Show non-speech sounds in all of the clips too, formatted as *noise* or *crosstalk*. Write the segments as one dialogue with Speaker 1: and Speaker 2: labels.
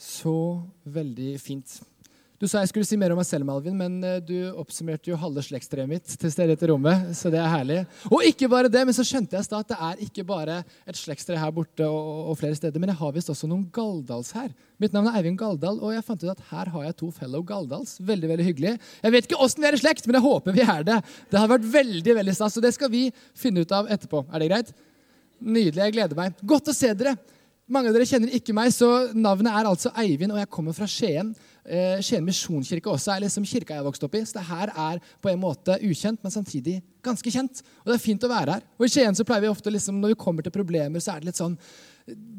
Speaker 1: Så veldig fint. Du sa jeg skulle si mer om meg selv, Malvin, men eh, du oppsummerte jo halve slektstreet mitt til stede i rommet, så det er herlig. Og ikke bare det, men så skjønte jeg at det er ikke bare et slektstre her borte og, og, flere steder, men jeg har visst også noen Galdals her. Mitt navn er Eivind Galdal, og jeg fant ut at her har jeg to fellow Galdals. Veldig, veldig hyggelig. Jeg vet ikke åssen vi er i slekt, men jeg håper vi er det. Det har vært veldig, veldig stas, og det skal vi finne ut av etterpå. Er det greit? Nydelig. Jeg gleder meg. Godt å se dere. Mange av dere kjenner ikke meg, så navnet er altså Eivind, og jeg kommer fra Skien. Eh, Skien misjonskirke også er liksom kirka jeg har vokst opp i. Så det her er på en måte ukjent, men samtidig ganske kjent. Og det er fint å være her. Og i Skien så pleier vi ofte, liksom, når vi kommer til problemer, så er det litt sånn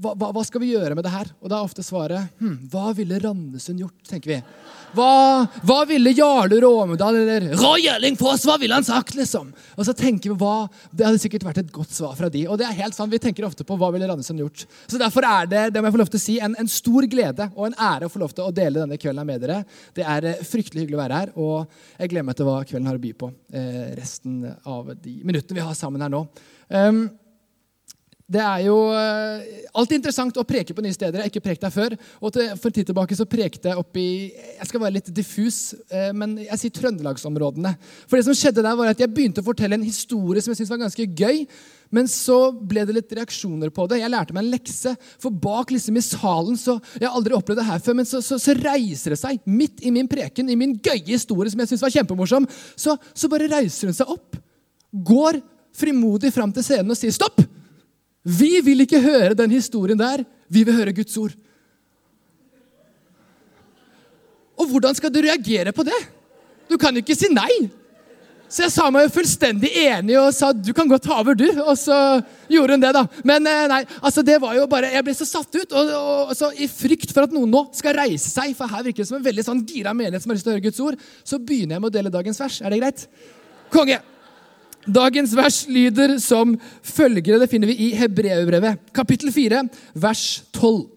Speaker 1: hva, hva, skal vi gjøre med det her? Og da er ofte svaret hm, Hva ville Randesund gjort? tenker vi. Hva, hva ville Jarle Råmedal eller Roy Erlingfoss hva ville han sagt? liksom? Og så tenker vi hva, Det hadde sikkert vært et godt svar fra de. Og det er helt sant, Vi tenker ofte på hva ville Randesund gjort. Så Derfor er det det må jeg få lov til å si, en, en stor glede og en ære å få lov til å dele denne kvelden med dere. Det er eh, fryktelig hyggelig å være her, og jeg gleder meg til hva kvelden har å by på eh, resten av de minuttene vi har sammen her nå. Um, det er jo uh, alltid interessant å preke på nye steder. Jeg har ikke prekt der før. Og For en tid tilbake så prekte jeg opp i Jeg skal være litt diffus, uh, men jeg sier trøndelagsområdene. For det som skjedde der var at Jeg begynte å fortelle en historie som jeg syntes var ganske gøy. Men så ble det litt reaksjoner på det. Jeg lærte meg en lekse. For bak liksom i salen så, Jeg har aldri opplevd det her før, men så, så, så reiser det seg midt i min preken, i min gøye historie som jeg syntes var kjempemorsom, så, så bare reiser hun seg opp, går frimodig fram til scenen og sier stopp! Vi vil ikke høre den historien der. Vi vil høre Guds ord. Og hvordan skal du reagere på det? Du kan jo ikke si nei. Så jeg sa meg jo fullstendig enig og sa du kan godt ta over, du. Og så gjorde hun det, da. Men eh, nei, altså det var jo bare, jeg ble så satt ut. Og, og, og så I frykt for at noen nå skal reise seg, for her virker det som en veldig sånn gira menighet som har lyst til å høre Guds ord, så begynner jeg med å dele dagens vers. Er det greit? Konge! Dagens vers lyder som følgere. Det finner vi i Hebreerbrevet, kapittel 4, vers 12.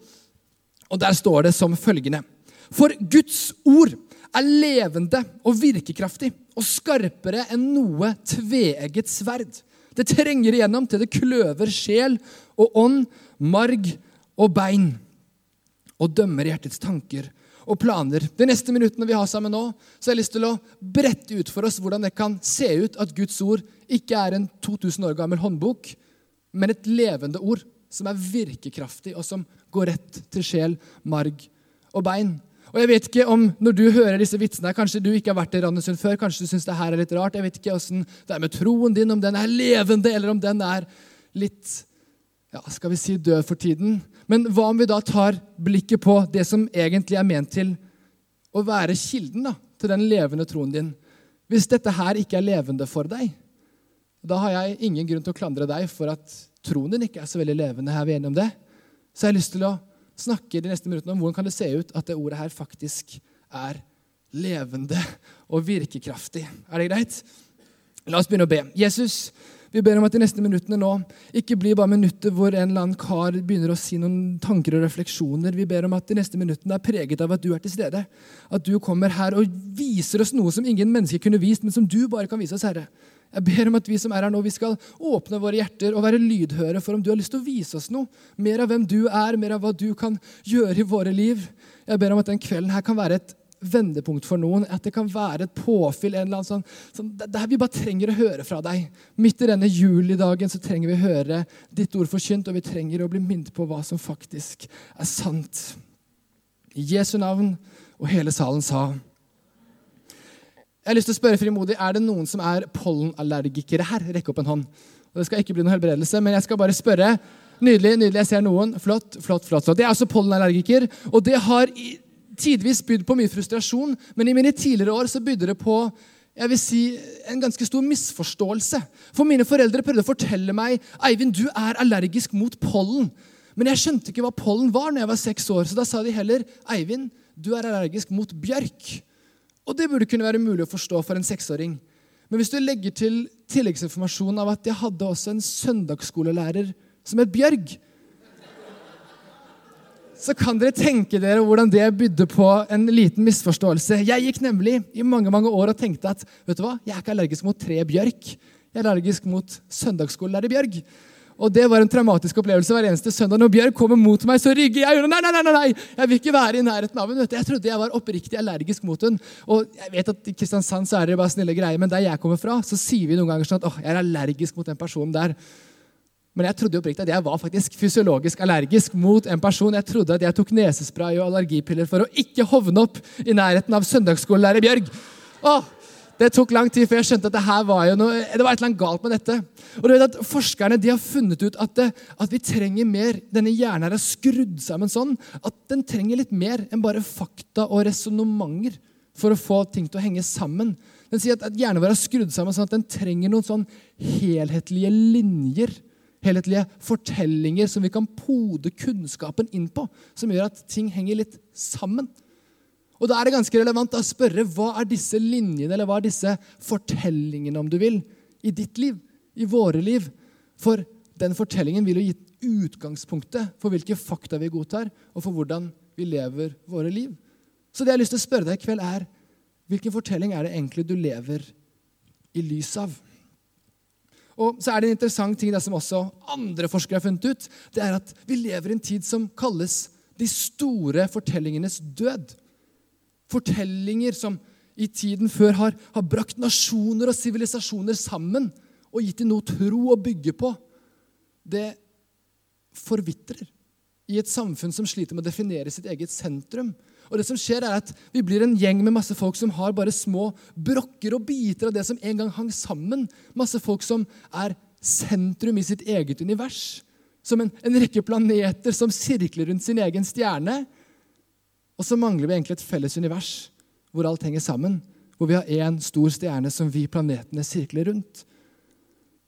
Speaker 1: Og Der står det som følgende.: For Guds ord er levende og virkekraftig og skarpere enn noe tveegget sverd. Det trenger igjennom til det kløver sjel og ånd, marg og bein, og dømmer hjertets tanker og planer. De neste minuttene vi har sammen nå, så har jeg lyst til å brette ut for oss hvordan det kan se ut at Guds ord ikke er en 2000 år gammel håndbok, men et levende ord som er virkekraftig, og som går rett til sjel, marg og bein. Og jeg vet ikke om Når du hører disse vitsene, kanskje du ikke har vært i Randesund før, kanskje du syns det her er litt rart. Jeg vet ikke åssen det er med troen din, om den er levende, eller om den er litt ja, skal vi si død for tiden. Men hva om vi da tar blikket på det som egentlig er ment til å være kilden da, til den levende troen din? Hvis dette her ikke er levende for deg, da har jeg ingen grunn til å klandre deg for at troen din ikke er så veldig levende. her vi er enige om det? Så jeg har lyst til å snakke de neste minuttene om hvordan kan det se ut at det ordet her faktisk er levende og virkekraftig. Er det greit? La oss begynne å be. Jesus, vi ber om at de neste minuttene nå ikke blir bare minutter hvor en eller annen kar begynner å si noen tanker og refleksjoner. Vi ber om at de neste minuttene er preget av at du er til stede. At du kommer her og viser oss noe som ingen mennesker kunne vist, men som du bare kan vise oss, Herre. Jeg ber om at vi som er her nå, vi skal åpne våre hjerter og være lydhøre for om du har lyst til å vise oss noe. Mer av hvem du er, mer av hva du kan gjøre i våre liv. Jeg ber om at den kvelden her kan være et vendepunkt for noen. At det kan være et påfyll. en eller annen sånn, sånn, Der vi bare trenger å høre fra deg. Midt i denne julidagen så trenger vi å høre ditt ord forkynt, og vi trenger å bli minnet på hva som faktisk er sant. I Jesu navn, og hele salen sa Jeg har lyst til å spørre frimodig, Er det noen som er pollenallergikere her? Rekk opp en hånd. Og Det skal ikke bli noen helbredelse, men jeg skal bare spørre. Nydelig. nydelig, Jeg ser noen. Flott. flott, flott. Jeg er altså pollenallergiker, og det har tidvis bydd på mye frustrasjon, men i mine tidligere år så bydde det på jeg vil si, en ganske stor misforståelse. For mine foreldre prøvde å fortelle meg Eivind, du er allergisk mot pollen. Men jeg skjønte ikke hva pollen var når jeg var seks år, så da sa de heller Eivind, du er allergisk mot bjørk. Og det burde kunne være mulig å forstå for en seksåring. Men hvis du legger til tilleggsinformasjon av at jeg hadde også en søndagsskolelærer som het Bjørg, så kan dere tenke dere hvordan det bydde på en liten misforståelse. Jeg gikk nemlig i mange mange år og tenkte at vet du hva, jeg er ikke allergisk mot tre bjørk. Jeg er allergisk mot søndagsskolelærer Bjørg. Og det var en traumatisk opplevelse hver eneste søndag. Når Bjørg kommer mot meg, så rygger jeg. Nei, nei, nei, nei, Jeg vil ikke være i nærheten av henne. Jeg trodde jeg var oppriktig allergisk mot henne. Og jeg vet at I Kristiansand så er det bare snille greier, men der jeg kommer fra, så sier vi noen ganger sånn at åh, jeg er allergisk mot den personen der. Men jeg trodde oppriktig at jeg var faktisk fysiologisk allergisk mot en person. Jeg trodde at jeg tok nesespray og allergipiller for å ikke hovne opp i nærheten av søndagsskolelærer Bjørg. Åh, det tok lang tid før jeg skjønte at det her var jo noe, det var et eller annet galt med dette. Og du vet at Forskerne de har funnet ut at, det, at vi trenger mer Denne hjernen er skrudd sammen sånn at den trenger litt mer enn bare fakta og resonnementer for å få ting til å henge sammen. Den sier at, at hjernen vår er skrudd sammen sånn at den trenger noen sånn helhetlige linjer. Helhetlige fortellinger som vi kan pode kunnskapen inn på. Som gjør at ting henger litt sammen. Og Da er det ganske relevant å spørre hva er disse linjene eller hva er disse fortellingene om du vil, i ditt liv, i våre liv. For den fortellingen vil jo gi utgangspunktet for hvilke fakta vi godtar, og for hvordan vi lever våre liv. Så det jeg har lyst til å spørre deg i kveld, er hvilken fortelling er det egentlig du lever i lys av? Og så er det en interessant ting det som også andre forskere har funnet ut. Det er at vi lever i en tid som kalles de store fortellingenes død. Fortellinger som i tiden før har, har brakt nasjoner og sivilisasjoner sammen og gitt dem noe tro å bygge på, det forvitrer i et samfunn som sliter med å definere sitt eget sentrum. Og det som skjer er at Vi blir en gjeng med masse folk som har bare små brokker og biter av det som en gang hang sammen. Masse folk som er sentrum i sitt eget univers. Som en, en rekke planeter som sirkler rundt sin egen stjerne. Og så mangler vi egentlig et felles univers hvor alt henger sammen. Hvor vi har én stor stjerne som vi planetene sirkler rundt.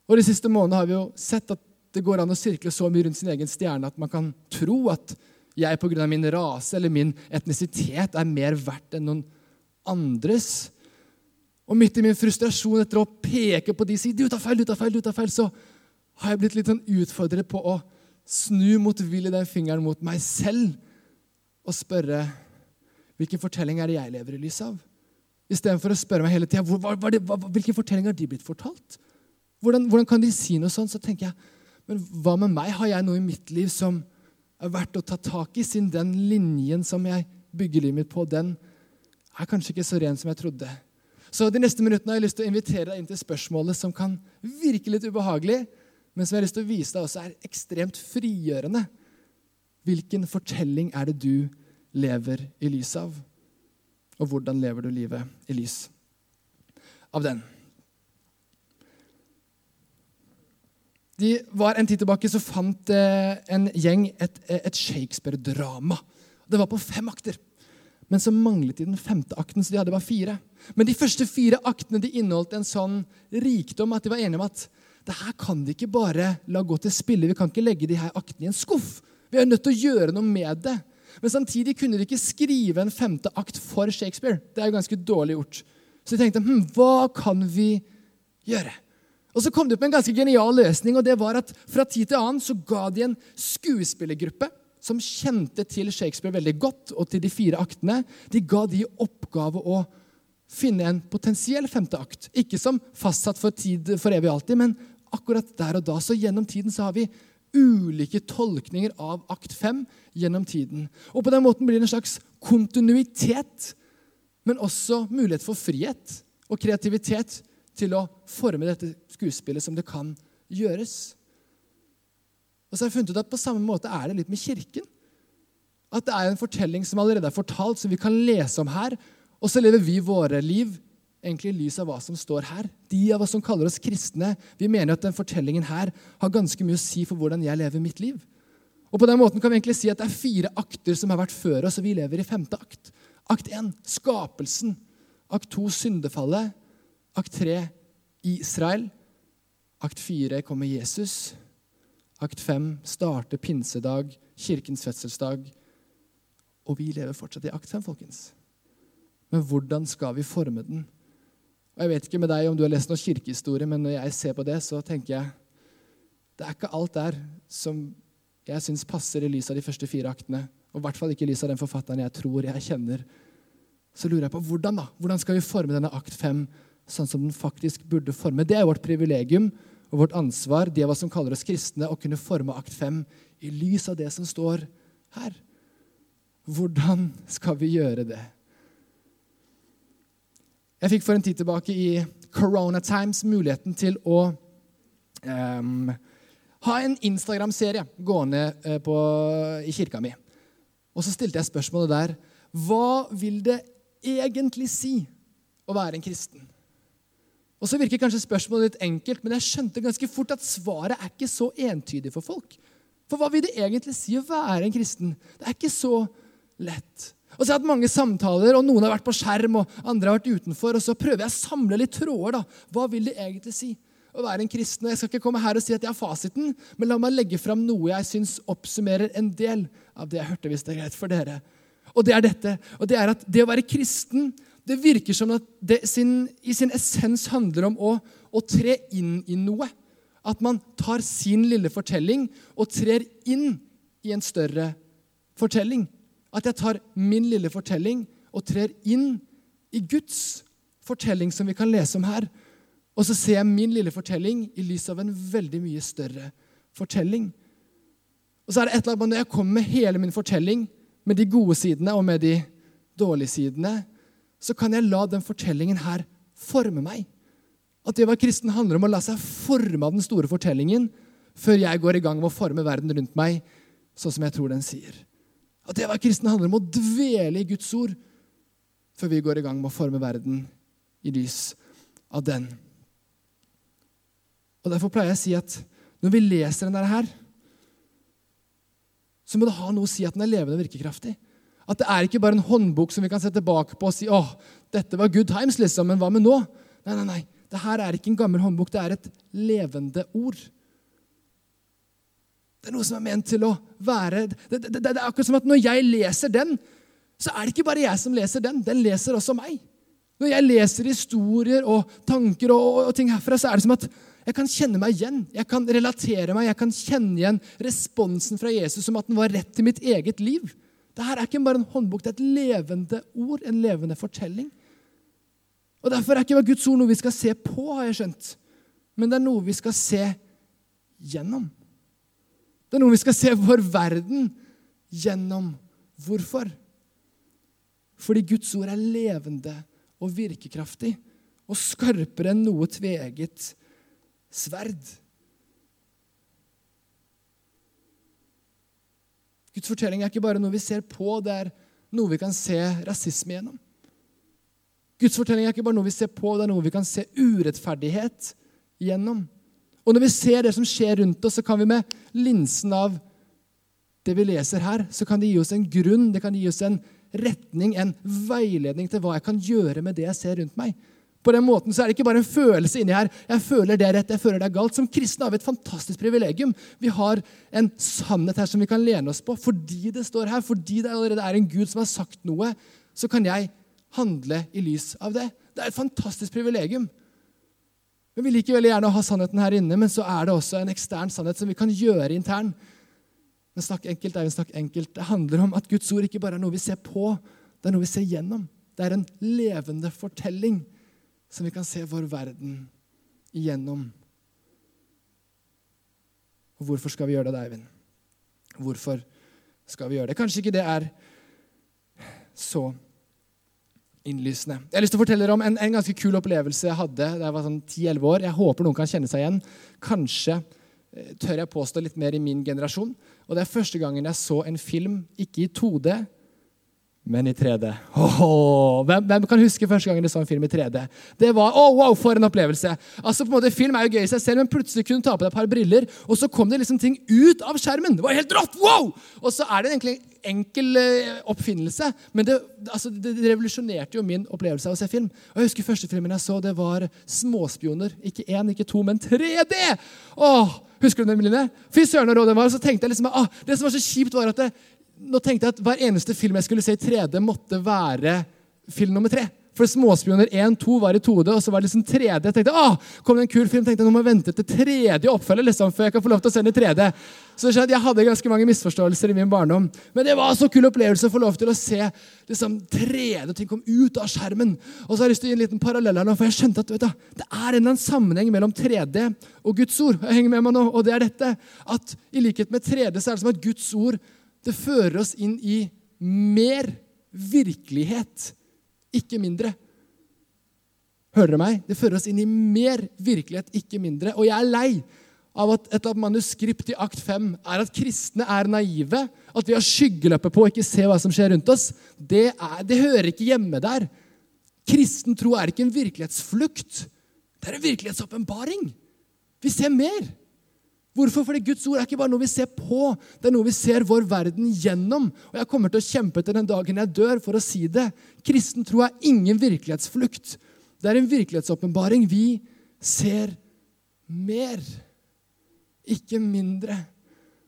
Speaker 1: Og De siste månedene har vi jo sett at det går an å sirkle så mye rundt sin egen stjerne at man kan tro at jeg pga. min rase eller min etnisitet er mer verdt enn noen andres. Og midt i min frustrasjon etter å peke på de sier du tar feil, du tar feil, du tar feil, så har jeg blitt litt sånn utfordret på å snu motvillig den fingeren mot meg selv og spørre hvilken fortelling er det jeg lever i lys av? Istedenfor å spørre meg hele tida hvilken fortelling har de blitt fortalt. Hvordan, hvordan, kan de si noe sånt? Så tenker jeg, men hva med meg? Har jeg noe i mitt liv som er verdt å ta tak i, siden den linjen som jeg bygger livet mitt på, den er kanskje ikke så ren som jeg trodde? Så De neste minuttene har jeg lyst til å invitere deg inn til spørsmålet som kan virke litt ubehagelig, men som jeg har lyst til å vise deg også er ekstremt frigjørende. Hvilken fortelling er det du lever i lys av? Og hvordan lever du livet i lys av den? De var En tid tilbake så fant eh, en gjeng et, et Shakespeare-drama. Det var på fem akter. Men så manglet de den femte akten, så de hadde bare fire. Men de første fire aktene de inneholdt en sånn rikdom at de var enige om at det her kan de ikke bare la gå til spille. Vi kan ikke legge de her aktene i en skuff. Vi er nødt til å gjøre noe med det. Men samtidig kunne de ikke skrive en femte akt for Shakespeare. Det er jo ganske dårlig gjort. Så de tenkte hm, hva kan vi gjøre? Og Så kom de opp med en ganske genial løsning. og det var at Fra tid til annen så ga de en skuespillergruppe som kjente til Shakespeare veldig godt, og til de fire aktene. De ga de oppgave å finne en potensiell femte akt. Ikke som fastsatt for tid for evig og alltid, men akkurat der og da. Så gjennom tiden så har vi ulike tolkninger av akt fem gjennom tiden. Og På den måten blir det en slags kontinuitet, men også mulighet for frihet og kreativitet til å forme dette skuespillet som det kan gjøres. Og så har jeg funnet ut at På samme måte er det litt med Kirken. At det er en fortelling som allerede er fortalt, som vi kan lese om her. Og så lever vi våre liv egentlig i lys av hva som står her. De av oss som kaller oss kristne, vi mener at den fortellingen her har ganske mye å si for hvordan jeg lever mitt liv. Og på den måten kan vi egentlig si at Det er fire akter som har vært før oss, og vi lever i femte akt. Akt 1 skapelsen. Akt 2 syndefallet. Akt 3 Israel. Akt 4 kommer Jesus. Akt 5 starter pinsedag, kirkens fødselsdag. Og vi lever fortsatt i akt 5, folkens. Men hvordan skal vi forme den? Og Jeg vet ikke med deg om du har lest noe kirkehistorie, men når jeg ser på det, så tenker jeg det er ikke alt der som jeg syns passer i lys av de første fire aktene. Og i hvert fall ikke i lys av den forfatteren jeg tror jeg kjenner. Så lurer jeg på hvordan da? Hvordan skal vi forme denne akt fem sånn som den faktisk burde forme? Det er vårt privilegium og vårt ansvar, det er hva som kaller oss kristne, å kunne forme akt 5 i lys av det som står her. Hvordan skal vi gjøre det? Jeg fikk for en tid tilbake i Corona Times muligheten til å um, ha en Instagram-serie gående uh, på, i kirka mi. Og så stilte jeg spørsmålet der Hva vil det egentlig si å være en kristen? Og så virker kanskje spørsmålet litt enkelt, men jeg skjønte ganske fort at svaret er ikke så entydig for folk. For hva vil det egentlig si å være en kristen? Det er ikke så lett. Og så har jeg hatt mange samtaler, og Noen har vært på skjerm, og andre har vært utenfor. og Så prøver jeg å samle litt tråder. da. Hva vil det egentlig si å være en kristen? Og Jeg skal ikke komme her og si at jeg har fasiten, men la meg legge fram noe jeg syns oppsummerer en del av det jeg hørte, hvis det er greit for dere. Og det er dette. Og det er at det å være kristen det virker som at det sin, i sin essens handler om å, å tre inn i noe. At man tar sin lille fortelling og trer inn i en større fortelling. At jeg tar min lille fortelling og trer inn i Guds fortelling, som vi kan lese om her. Og så ser jeg min lille fortelling i lys av en veldig mye større fortelling. Og så er det et eller annet Når jeg kommer med hele min fortelling, med de gode sidene og med de dårlige sidene, så kan jeg la den fortellingen her forme meg. At det å være kristen handler om å la seg forme av den store fortellingen før jeg går i gang med å forme verden rundt meg sånn som jeg tror den sier. At det å være kristen handler om å dvele i Guds ord før vi går i gang med å forme verden i lys av den. Og Derfor pleier jeg å si at når vi leser den her, så må det ha noe å si at den er levende og virkekraftig. At det er ikke bare en håndbok som vi kan se tilbake på og si åh, dette var good times, liksom, men hva med nå? Nei, nei, nei. Det her er ikke en gammel håndbok, det er et levende ord. Det er noe som er ment til å være det, det, det, det, er akkurat som at når jeg leser den, så er det ikke bare jeg som leser den. Den leser også meg. Når jeg leser historier og tanker og, og, og ting herfra, så er det som at jeg kan kjenne meg igjen. Jeg kan relatere meg, jeg kan kjenne igjen responsen fra Jesus som at den var rett til mitt eget liv. Dette er ikke bare en håndbok, det er et levende ord, en levende fortelling. Og Derfor er ikke Guds ord noe vi skal se på, har jeg skjønt, men det er noe vi skal se gjennom. Det er noe vi skal se vår verden gjennom. Hvorfor? Fordi Guds ord er levende og virkekraftig og skarpere enn noe tveget sverd. Guds fortelling er ikke bare noe vi ser på, det er noe vi kan se rasisme gjennom. Guds fortelling er ikke bare noe vi ser på, det er noe vi kan se urettferdighet gjennom. Og når vi ser det som skjer rundt oss, så kan vi med linsen av det vi leser her, så kan det gi oss en grunn, det kan gi oss en retning, en veiledning til hva jeg kan gjøre med det jeg ser rundt meg. På den måten så er det ikke bare en følelse inni her. Jeg føler det er rett, jeg føler det er galt. Som kristne har vi et fantastisk privilegium. Vi har en sannhet her som vi kan lene oss på. Fordi det står her, fordi det allerede er en Gud som har sagt noe, så kan jeg handle i lys av det. Det er et fantastisk privilegium. Men Vi liker veldig gjerne å ha sannheten her inne, men så er det også en ekstern sannhet som vi kan gjøre intern. Men snakk enkelt er jo snakk enkelt. Det handler om at Guds ord ikke bare er noe vi ser på, det er noe vi ser gjennom. Det er en levende fortelling som vi kan se vår verden igjennom. Og hvorfor skal vi gjøre det, Eivind? Hvorfor skal vi gjøre det? Kanskje ikke det er så innlysende. Jeg har lyst til å fortelle dere om en, en ganske kul opplevelse jeg hadde da jeg var sånn 10-11 år. Jeg håper noen kan kjenne seg igjen. Kanskje eh, tør jeg påstå litt mer i min generasjon. Og Det er første gangen jeg så en film, ikke i 2D, men i 3D. Oh, hvem, hvem, kan huske første gangen du så en film i 3D? Det var, oh, wow, For en opplevelse! Altså på en måte, Film er jo gøy i seg selv, men plutselig kunne du ta på deg et par briller, og så kom det liksom ting ut av skjermen. Det var helt rått! wow! Og så er det egentlig en enkel uh, oppfinnelse, men det, altså, det, revolusjonerte jo min opplevelse av å se film. Og jeg husker Første filmen jeg så, det var Småspioner. Ikke én, ikke to, men 3D! Åh, Husker du den, Line? Fy søren, så tenkte jeg liksom, ah, Det som var så kjipt, var at det, nå tenkte jeg at hver eneste film jeg skulle se i 3D, måtte være film nummer tre. For Småspioner 1-2 var i 2D, og så var det liksom 3D. Jeg tenkte, ah, kom det en kul film, tenkte nå må jeg vente til tredje oppfølger liksom, før jeg kan få lov til å se den i 3D. Så jeg hadde ganske mange misforståelser i min barndom. Men det var så kul opplevelse å få lov til å se liksom, 3D, ting kom ut av skjermen. Og så har jeg lyst til å gi en liten parallell her nå, for jeg skjønte at du, det er en eller annen sammenheng mellom 3D og Guds ord. Jeg henger med meg nå, og det er dette. At i likhet med 3D så er det som at Guds ord det fører oss inn i mer virkelighet ikke mindre. Hører dere meg? Det fører oss inn i mer virkelighet, ikke mindre. Og jeg er lei av at et manuskript i akt 5 er at kristne er naive, at vi har skyggeløpet på og ikke ser hva som skjer rundt oss. Det, er, det hører ikke hjemme der. Kristen tro er ikke en virkelighetsflukt. Det er en virkelighetsåpenbaring. Vi ser mer. Hvorfor? Fordi Guds ord er ikke bare noe vi ser på, det er noe vi ser vår verden gjennom. Og jeg kommer til å kjempe til den dagen jeg dør for å si det. Kristen tro er ingen virkelighetsflukt. Det er en virkelighetsåpenbaring. Vi ser mer, ikke mindre.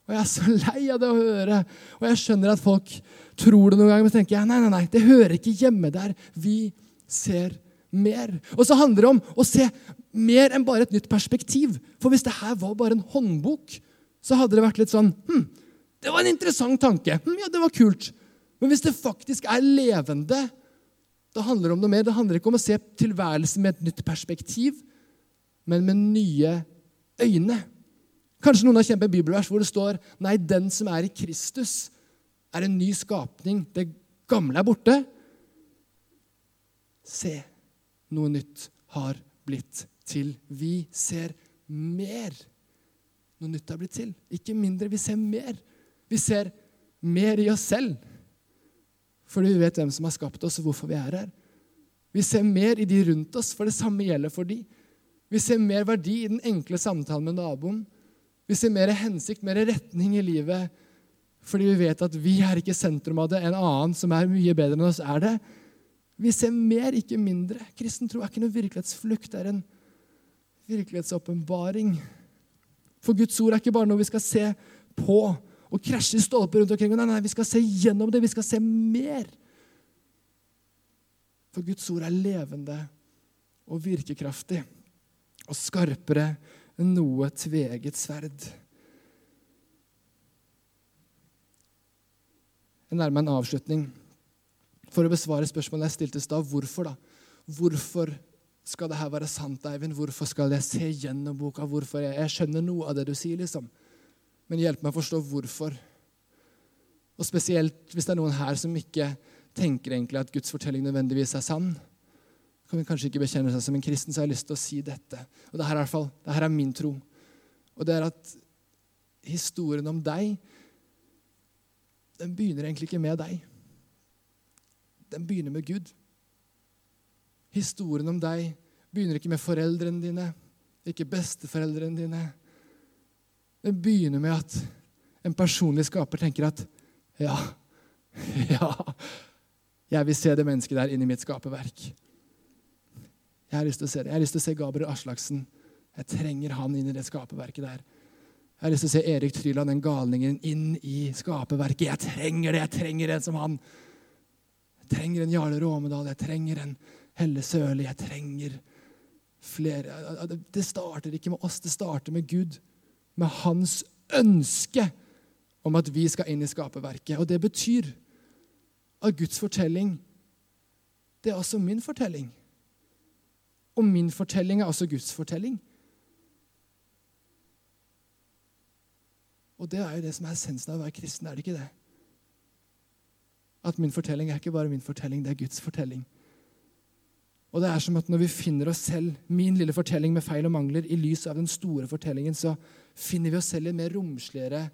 Speaker 1: Og jeg er så lei av det å høre. Og jeg skjønner at folk tror det noen ganger, men tenker jeg nei, nei, nei, det hører ikke hjemme der. Vi ser mer. Og så handler det om å se mer enn bare et nytt perspektiv. For hvis det her var bare en håndbok, så hadde det vært litt sånn hm, Det var en interessant tanke. Hm, ja, det var kult. Men hvis det faktisk er levende, da handler det om noe mer. Det handler ikke om å se tilværelsen med et nytt perspektiv, men med nye øyne. Kanskje noen har kjempet bibelvers hvor det står Nei, den som er i Kristus, er en ny skapning. Det gamle er borte. Se, noe nytt har blitt til. Vi ser mer. Noe nytt har blitt til. Ikke mindre. Vi ser mer. Vi ser mer i oss selv. Fordi vi vet hvem som har skapt oss, og hvorfor vi er her. Vi ser mer i de rundt oss, for det samme gjelder for de. Vi ser mer verdi i den enkle samtalen med naboen. Vi ser mer hensikt, mer retning i livet, fordi vi vet at vi er ikke sentrum av det. En annen som er mye bedre enn oss, er det. Vi ser mer, ikke mindre. Kristen tro er ikke noe virkelighetsflukt. Det er en virkelighetsåpenbaring. For Guds ord er ikke bare noe vi skal se på og krasje i stolper rundt omkring. Nei, nei, vi skal se gjennom det. Vi skal se mer. For Guds ord er levende og virkekraftig og skarpere enn noe tveget sverd. Jeg nærmer meg en avslutning for å besvare spørsmålet jeg stilte i stad. Hvorfor, da? Hvorfor skal det her være sant, Eivind? Hvorfor skal jeg se gjennom boka? Hvorfor? Jeg, jeg skjønner noe av det du sier, liksom. Men hjelp meg å forstå hvorfor. Og spesielt hvis det er noen her som ikke tenker egentlig at Guds fortelling nødvendigvis er sann. Kan vi kanskje ikke bekjenne seg som en kristen, så har jeg lyst til å si dette. Og det her er, i hvert fall, det her er min tro. Og det er at historien om deg, den begynner egentlig ikke med deg den begynner med Gud. Historien om deg begynner ikke med foreldrene dine, ikke besteforeldrene dine. Den begynner med at en personlig skaper tenker at ja, *laughs* ja Jeg vil se det mennesket der inni mitt skaperverk. Jeg har lyst til å se det. Jeg har lyst til å se Gabriel Aslaksen. Jeg trenger han inn i det skaperverket der. Jeg har lyst til å se Erik Tryland, den galningen, inn i skaperverket. Jeg trenger det! Jeg trenger en som han Jeg trenger en Jarle Råmedal, jeg trenger en Helle Sørli, jeg trenger flere Det starter ikke med oss, det starter med Gud. Med hans ønske om at vi skal inn i skaperverket. Og det betyr at Guds fortelling, det er også min fortelling. Og min fortelling er også Guds fortelling. Og det er jo det som er essensen av å være kristen, er det ikke det? at min fortelling er ikke bare min fortelling, det er Guds fortelling. Og det er som at Når vi finner oss selv, min lille fortelling med feil og mangler, i lys av den store fortellingen, så finner vi oss selv i en mer romsligere,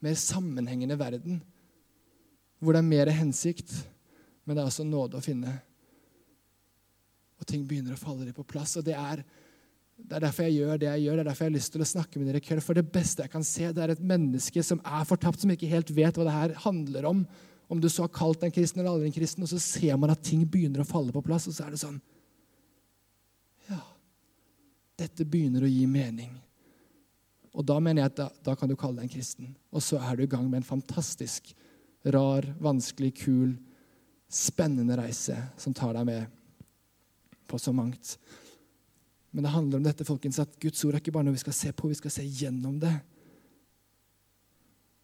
Speaker 1: mer sammenhengende verden. Hvor det er mer hensikt, men det er også nåde å finne. Og ting begynner å falle litt på plass. og det er, det er derfor jeg gjør det jeg gjør. Det er derfor jeg har lyst til å snakke med dere i kveld. For det beste jeg kan se, det er et menneske som er fortapt, som ikke helt vet hva det her handler om om du så har kalt deg en kristen eller aldri en kristen, og så ser man at ting begynner å falle på plass, og så er det sånn Ja, dette begynner å gi mening. Og da mener jeg at da, da kan du kalle deg en kristen. Og så er du i gang med en fantastisk, rar, vanskelig, kul, spennende reise som tar deg med på så mangt. Men det handler om dette, folkens, at Guds ord er ikke bare noe vi skal se på, vi skal se gjennom det.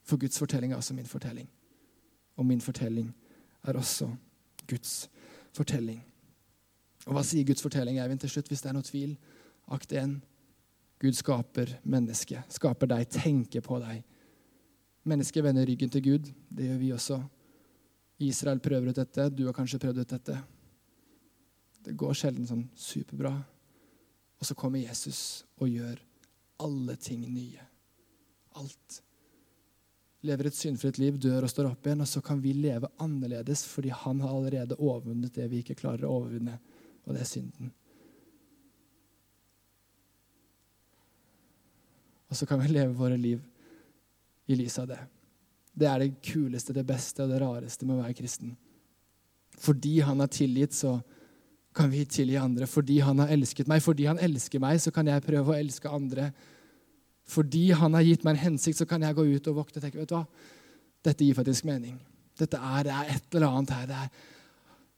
Speaker 1: For Guds fortelling er også min fortelling. Og min fortelling er også Guds fortelling. Og hva sier Guds fortelling, Eivind, til slutt, hvis det er noe tvil? Akt 1. Gud skaper mennesket, skaper deg, tenker på deg. Mennesket vender ryggen til Gud. Det gjør vi også. Israel prøver ut dette. Du har kanskje prøvd ut dette. Det går sjelden sånn superbra. Og så kommer Jesus og gjør alle ting nye. Alt. Lever et syndfritt liv, dør og står opp igjen, og så kan vi leve annerledes fordi han har allerede overvunnet det vi ikke klarer å overvinne, og det er synden. Og så kan vi leve våre liv i lys av det. Det er det kuleste, det beste og det rareste med å være kristen. Fordi han har tilgitt, så kan vi tilgi andre. Fordi han har elsket meg, fordi han elsker meg, så kan jeg prøve å elske andre. Fordi han har gitt meg en hensikt, så kan jeg gå ut og vokte og tenke vet du hva, dette gir faktisk mening. Dette er, det er et eller annet her. Det er,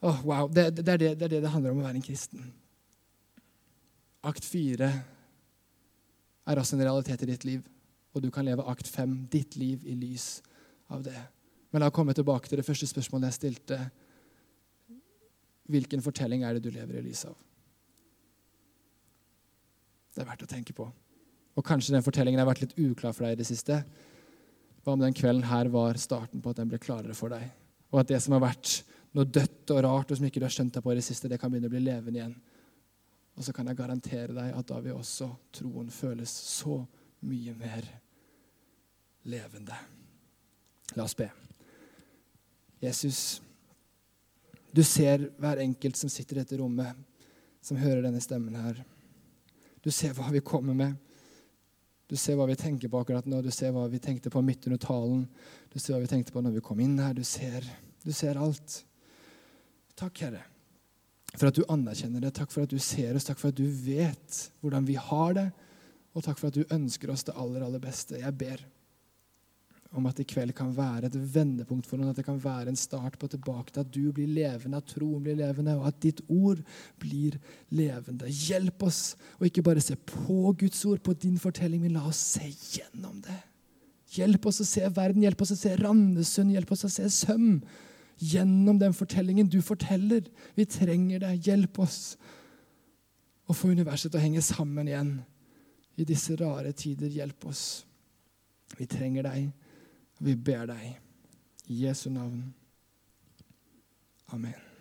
Speaker 1: oh, wow, det, det, er det, det, er det det handler om å være en kristen. Akt fire er også en realitet i ditt liv, og du kan leve akt fem, ditt liv, i lys av det. Men la oss komme tilbake til det første spørsmålet jeg stilte. Hvilken fortelling er det du lever i lys av? Det er verdt å tenke på. Og kanskje den fortellingen har vært litt uklar for deg i det siste. Hva om den kvelden her var starten på at den ble klarere for deg? Og at det som har vært noe dødt og rart og som ikke du har skjønt deg på i det siste, det kan begynne å bli levende igjen. Og så kan jeg garantere deg at da vil også troen føles så mye mer levende. La oss be. Jesus, du ser hver enkelt som sitter i dette rommet, som hører denne stemmen her. Du ser hva vi kommer med. Du ser hva vi tenker på akkurat nå. Du ser hva vi tenkte på midt under talen. Du ser hva vi tenkte på når vi kom inn her. Du ser, du ser alt. Takk, Herre, for at du anerkjenner det. Takk for at du ser oss. Takk for at du vet hvordan vi har det. Og takk for at du ønsker oss det aller, aller beste. Jeg ber om at i kveld kan være et vendepunkt for noen, at det kan være en start på tilbake til at du blir levende, at troen blir levende, og at ditt ord blir levende. Hjelp oss å ikke bare se på Guds ord, på din fortelling, men la oss se gjennom det. Hjelp oss å se verden, hjelp oss å se Randesund, hjelp oss å se Søm. Gjennom den fortellingen du forteller. Vi trenger deg. Hjelp oss å få universet til å henge sammen igjen i disse rare tider. Hjelp oss. Vi trenger deg. Vi ber deg i Jesu navn. Amen.